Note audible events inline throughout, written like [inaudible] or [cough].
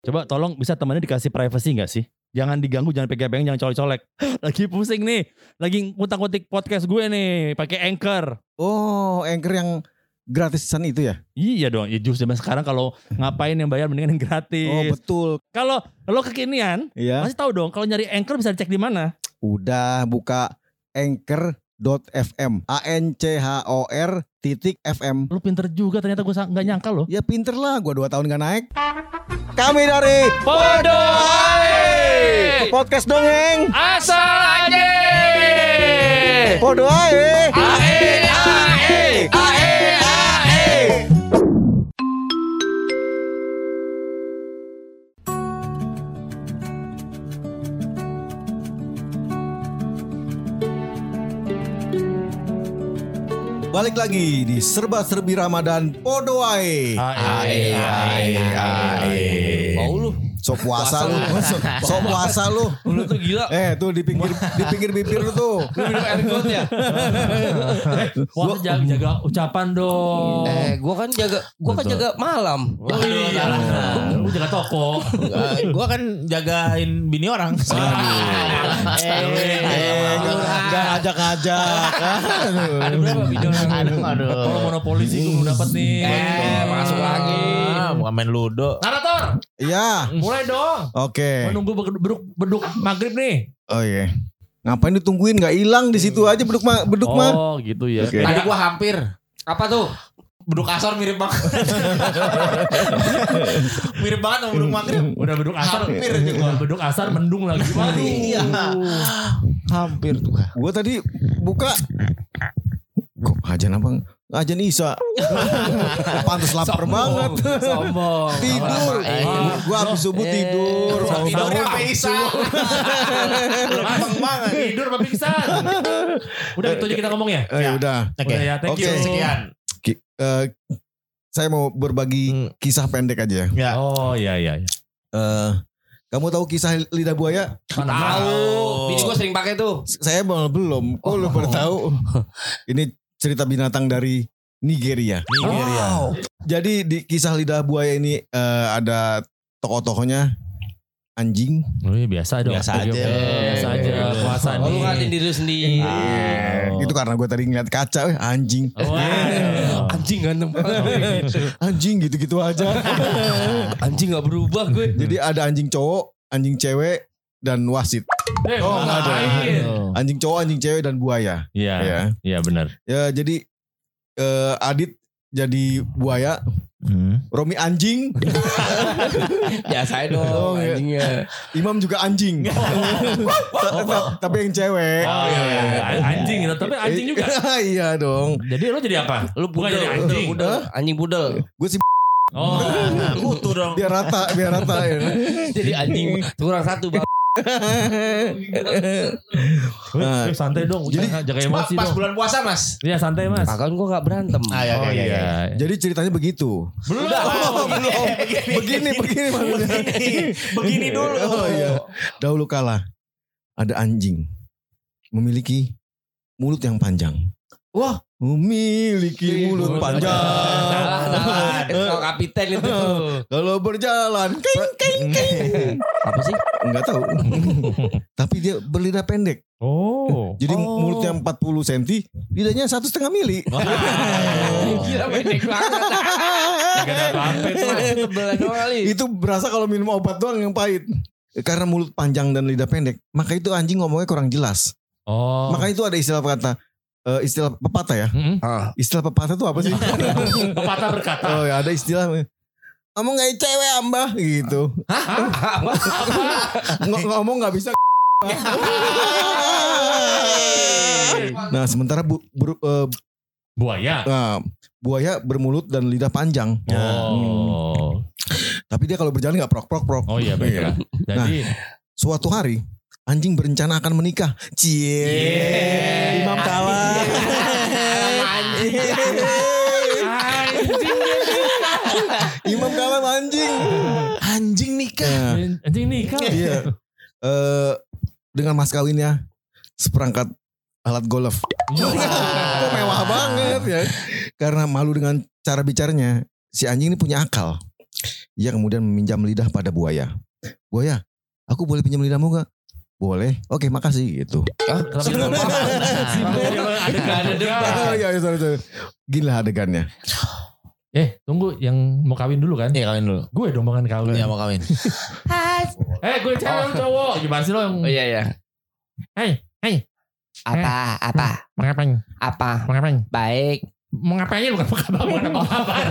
Coba tolong bisa temannya dikasih privacy nggak sih? Jangan diganggu, jangan pegang-pegang, jangan colek-colek. [gasps] Lagi pusing nih, lagi ngutang-ngutik podcast gue nih, pakai anchor. Oh, anchor yang gratisan itu ya? Iya dong, ya justru zaman sekarang kalau ngapain yang bayar mendingan yang Oh, gratis. betul. kalau lo kekinian, Iya. masih tahu dong kalau nyari anchor bisa dicek di mana? Udah buka anchor.fm. A N C H O R titik FM. Lo pinter juga ternyata gue nggak nyangka lo. Ya pinter lah, gua dua tahun gak naik. Kami dari Podo podcast dongeng. asal aja. Podo ae. Ae ae ae ae. Balik lagi di serba-serbi Ramadan Podo ae. Ae ae ae. Mau lu. Sok puasa lu. Sok sok puasa lu. Lu tuh gila. Eh tuh di pinggir di pinggir bibir lu tuh. Lu minum air got ya? Wah jaga, jaga ucapan dong. Eh, gua kan jaga gua kan jaga malam. Oh iya, lu jaga toko. Eh, gua kan jagain bini orang. Eh, enggak ngajak-ngajak. Ada berapa video aduh, aduh. Kalau monopoli sih gue belum dapat nih. Eh, masuk lagi. Ah, bukan main ludo. Narator, Iya. mulai dong. Oke. Menunggu beduk beduk maghrib nih. Oh iya. Ngapain ditungguin nggak hilang di situ aja beduk mah beduk mah. Oh gitu ya. Oke. Tadi gua hampir. Apa tuh? Beduk asor mirip banget. [laughs] mirip banget sama beduk maghrib. Udah beduk asar. Hampir juga. Beduk asar mendung lagi. Waduh. Iya. Hampir tuh. Gua tadi buka kok ajan apa? Ajan Isa. [laughs] Pantes lapar banget. Sombong. Tidur. Eh. Gua habis subuh Eh. tidur. Tidurnya apa Isa? Lempeng banget. Tidur apa pingsan? Udah itu aja kita ngomong ya. Eh, ya udah. Oke. Udah ya, thank Oke. you. Sekian. Ki- eh, saya mau berbagi Hmm. kisah pendek aja. Ya. Oh iya iya. iya. Eh, kamu tahu kisah lidah buaya? Tahu. Bini gua sering pakai tuh. Saya malah belum. Kok lu pada tahu? [laughs] Ini cerita binatang dari Nigeria. Nigeria. Jadi di kisah lidah buaya ini eh, ada tokoh-tokohnya anjing. Oh iya biasa dong. Biasa Oke, aja. oke. Biasa aja. Puasa Oh, lu nih. ngatin diri lu sendiri. Oh. Itu karena gue tadi ngeliat kaca, eh, anjing. Oh, wow. [laughs] Anjing ganteng banget. Anjing gitu-gitu aja. [laughs] Anjing gak berubah gue. Jadi ada anjing cowok, anjing cewek, dan wasit. Eh, Oh, nggak ada. ngapain? Anjing cowok, anjing cewek, dan buaya. Iya, Ya. iya benar. Ya jadi eh, Adit jadi buaya, Hmm. Romi anjing, [laughs] Biasain Oh, dong iya. anjingnya. Imam juga anjing. Ta- [laughs] Tapi yang cewek. Oh iya, iya, iya. Anjing. Tapi anjing juga. [laughs] iya dong. Jadi lo jadi apa? Lu Bukan pudel, jadi anjing. pudel, anjing pudel. Gue sih Oh. Utuh dong. biar rata, biar rata ya. Jadi anjing kurang satu bang. Nah, santai dong. jadi- jaga emosi pas dong. bulan puasa mas. Iya santai mas. Kan gua gak berantem. Ah, iya, Oh iya, iya. iya. Jadi ceritanya begitu. Belum. Oh, belum. Begini, begini maksudnya. Begini dulu. Oh iya. Dahulu kala ada anjing memiliki mulut yang panjang. Wah. Memiliki mulut panjang. [laughs] Salah, salah. Itu kalau kapiten itu. [laughs] Kalau berjalan, keng, keng, [laughs] keng. Apa sih? Enggak tahu. Tapi dia berlidah pendek. Oh. Jadi Oh. mulutnya 40 cm, lidahnya satu setengah mili. Gila pendek banget. Gak ada apa-apa. Itu berasa kalau minum obat doang yang pahit. Karena mulut panjang dan lidah pendek, maka itu anjing ngomongnya kurang jelas. Oh. Maka itu ada istilah kata eh, istilah pepatah ya. Hmm. Ah. Istilah pepatah itu apa sih? [laughs] Pepatah berkata. oh ya ada istilah ngomong kayak cewek ambah gitu. Apa? Ng- ngomong nggak bisa. [laughs] nah sementara bu, buru- eh, Buaya. nah, buaya bermulut dan lidah panjang. Oh. Tapi dia kalau berjalan nggak prok prok prok. Oh iya baiklah. Jadi Suatu hari anjing berencana akan menikah. Cie. Yeah. Imam kalah. Imam kalah anjing. Anjing nikah. Nah, anjing nikah. Iya. Eh dengan mas kawinnya seperangkat alat golf. Kok mewah banget ya. Karena malu dengan cara bicaranya, si anjing ini punya akal. Ia kemudian meminjam lidah pada buaya. Buaya, aku boleh pinjam lidahmu gak? Boleh. Oke, makasih gitu. Ada debat. Oh, iya, iya, sorry, sorry. Gila adegannya. Eh, tunggu yang mau kawin dulu kan? Iya kawin dulu. Gue dong makan kawin. Iya mau kawin. Eh, gue cewek lu cowok. Gimana sih lo yang Oh iya iya. Hei, hei, Apa apa mau ngapain? apa Mau ngapain? baik. Mau ngapain bukan mau ngapain, mau ngapain.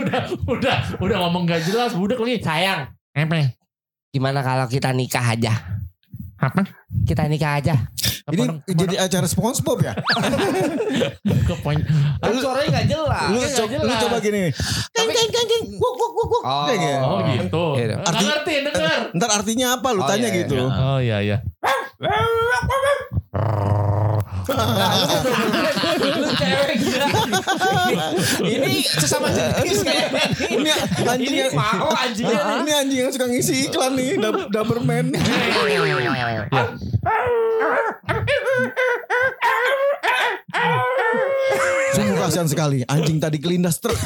udah, udah, udah ngomong gak jelas, budak lagi. Sayang, Apa? gimana kalau kita nikah aja? Apa? Kita nikah aja. Ini Kepodok- jadi acara SpongeBob ya? ke poin. Kan suaranya gak jelas. Lu, nggak co- lu jelas. coba gini. Keng, keng, keng, keng. Wuk, wuk, wuk, wuk. Oh, gitu. Oh gitu. Iya. Nggak Arti- ngerti, denger. Ntar artinya apa lu Oh, tanya iya, iya. gitu. Oh iya iya. Lu cewek gila. Ini sesama jenis kayaknya. Ini anjing yang mau anjingnya ini anjing yang suka ngisi iklan nih, Doberman. Sungguh kasihan sekali, anjing tadi kelindas truk.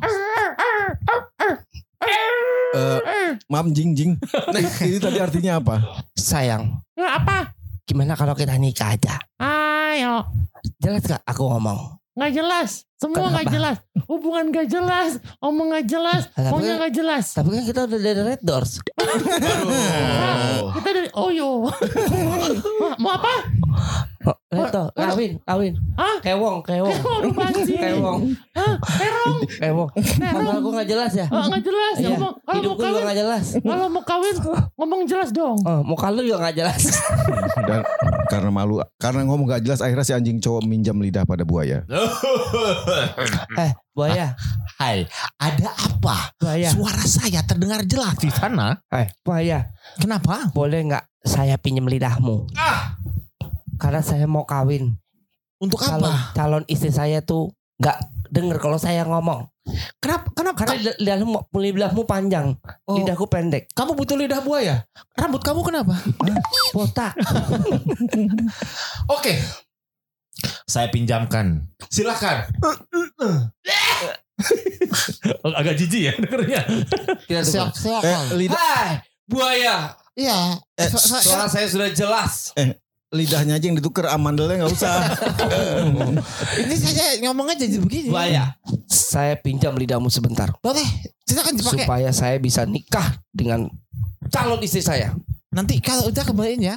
Eh, [laughs] maaf jing jing. [laughs] Nah, ini tadi artinya apa? Sayang, Nggak apa? gimana kalau kita nikah aja? Ayo. Jelas gak aku ngomong? Nggak jelas. Semua nggak jelas. Hubungan nggak jelas. Omong nggak jelas. Maunya kan- nggak jelas. Tapi kan kita udah dari Red Doors. [laughs] Nah, kita dari Oyo. Hah, [laughs] Mau apa? Oh, Reto, kawin, kawin. Hah? Kewong, kewong. Kewong, bajing. Kewong, Hah? Terong. kewong. Ngomong aku gak jelas ya? Oh, nggak jelas. Ya, Iya, ngomong, kalau mau hidupku juga kawin, gak jelas. kalau mau kawin, ngomong jelas dong. Oh, muka lu juga gak jelas. [laughs] Dan karena malu, karena ngomong gak jelas, akhirnya si anjing cowok minjam lidah pada buaya. [laughs] eh, buaya, Hai, ada apa? buaya. Suara saya terdengar jelas di sana. Eh, buaya. Kenapa? Boleh gak saya pinjem lidahmu? Karena saya mau kawin. Untuk Calon, apa? calon istri saya tuh gak denger kalau saya ngomong. Kenapa? Kenapa? Karena lid- lidahmu, lidahmu panjang, Oh. lidahku pendek. Kamu butuh lidah buaya? Rambut kamu kenapa? [laughs] Botak. [laughs] Oke. Saya pinjamkan. Silakan. [laughs] Agak jijik ya dengernya. Kita tunggu. Eh, Silakan. lidah, Hai, buaya. Iya. eh, Suara saya sudah jelas. Lidahnya aja yang ditukar, amandelnya nggak usah. [laughs] Ini saja ngomong aja begini. Buaya. Saya pinjam lidahmu sebentar. Boleh. Silakan dipakai. supaya saya bisa nikah dengan calon istri saya. Nanti kalau udah kembaliin ya.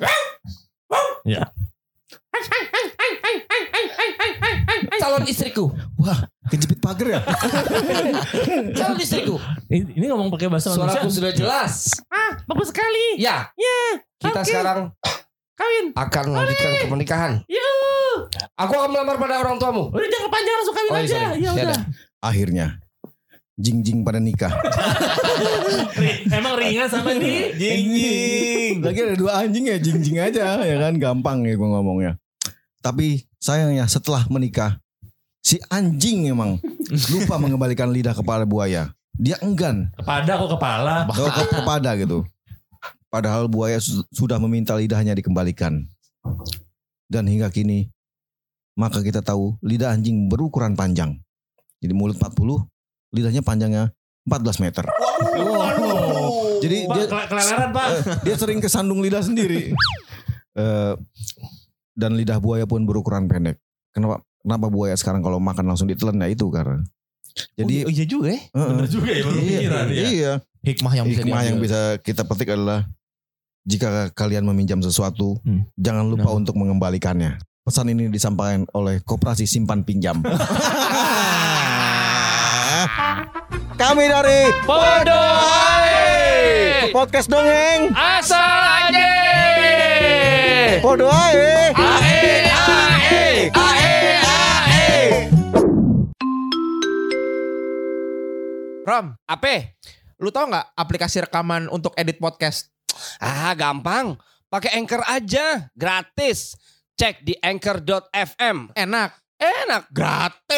Calon istriku, Wah, kejepit pagar ya? [laughs] calon istriku. Ini, ini ngomong pakai bahasa Suaraku Indonesia. sudah jelas. Ah, bagus sekali. Ya, Ya, kita sekarang kawin. akan melanjutkan ke pernikahan. Aku akan melamar pada orang tuamu. Udah jangan panjang langsung kawin Oh, iya, aja. sorry. Ya udah. Akhirnya, jing-jing pada nikah. Emang ringan sama nih. Jing-jing. Lagi ada dua anjing ya, jing-jing aja. Ya kan, gampang ya gue ngomongnya. Tapi sayangnya setelah menikah, si anjing emang lupa mengembalikan lidah kepada buaya. Dia enggan Kepada kok kepala. ke, ke- kepada gitu. Padahal buaya su- sudah meminta lidahnya dikembalikan. Dan hingga kini, maka kita tahu lidah anjing berukuran panjang. Jadi mulut 40, lidahnya panjangnya 14 meter. Jadi Pak, dia kele- keleleran pak. Eh, dia sering kesandung lidah sendiri. Eh, dan lidah buaya pun berukuran pendek. Kenapa? Kenapa buaya sekarang kalau makan langsung ditelan ya itu karena. Jadi oh, iya juga ya. eh, Bener juga ya baru iya, pikiran ya. iya. Hikmah yang bisa Hikmah yang diambil. bisa kita petik adalah jika kalian meminjam sesuatu, Hmm. jangan lupa Nah. untuk mengembalikannya. Pesan ini disampaikan oleh Koperasi Simpan Pinjam. [laughs] Kami dari Podo Podcast Dongeng. Asal aja. Podo ae. Ae ae. Ae ae. Rom, Apa? lu tau nggak aplikasi rekaman untuk edit podcast? Ah, gampang. Pakai Anchor aja, gratis. Cek di anchor.fm. Enak. Enak. Gratis.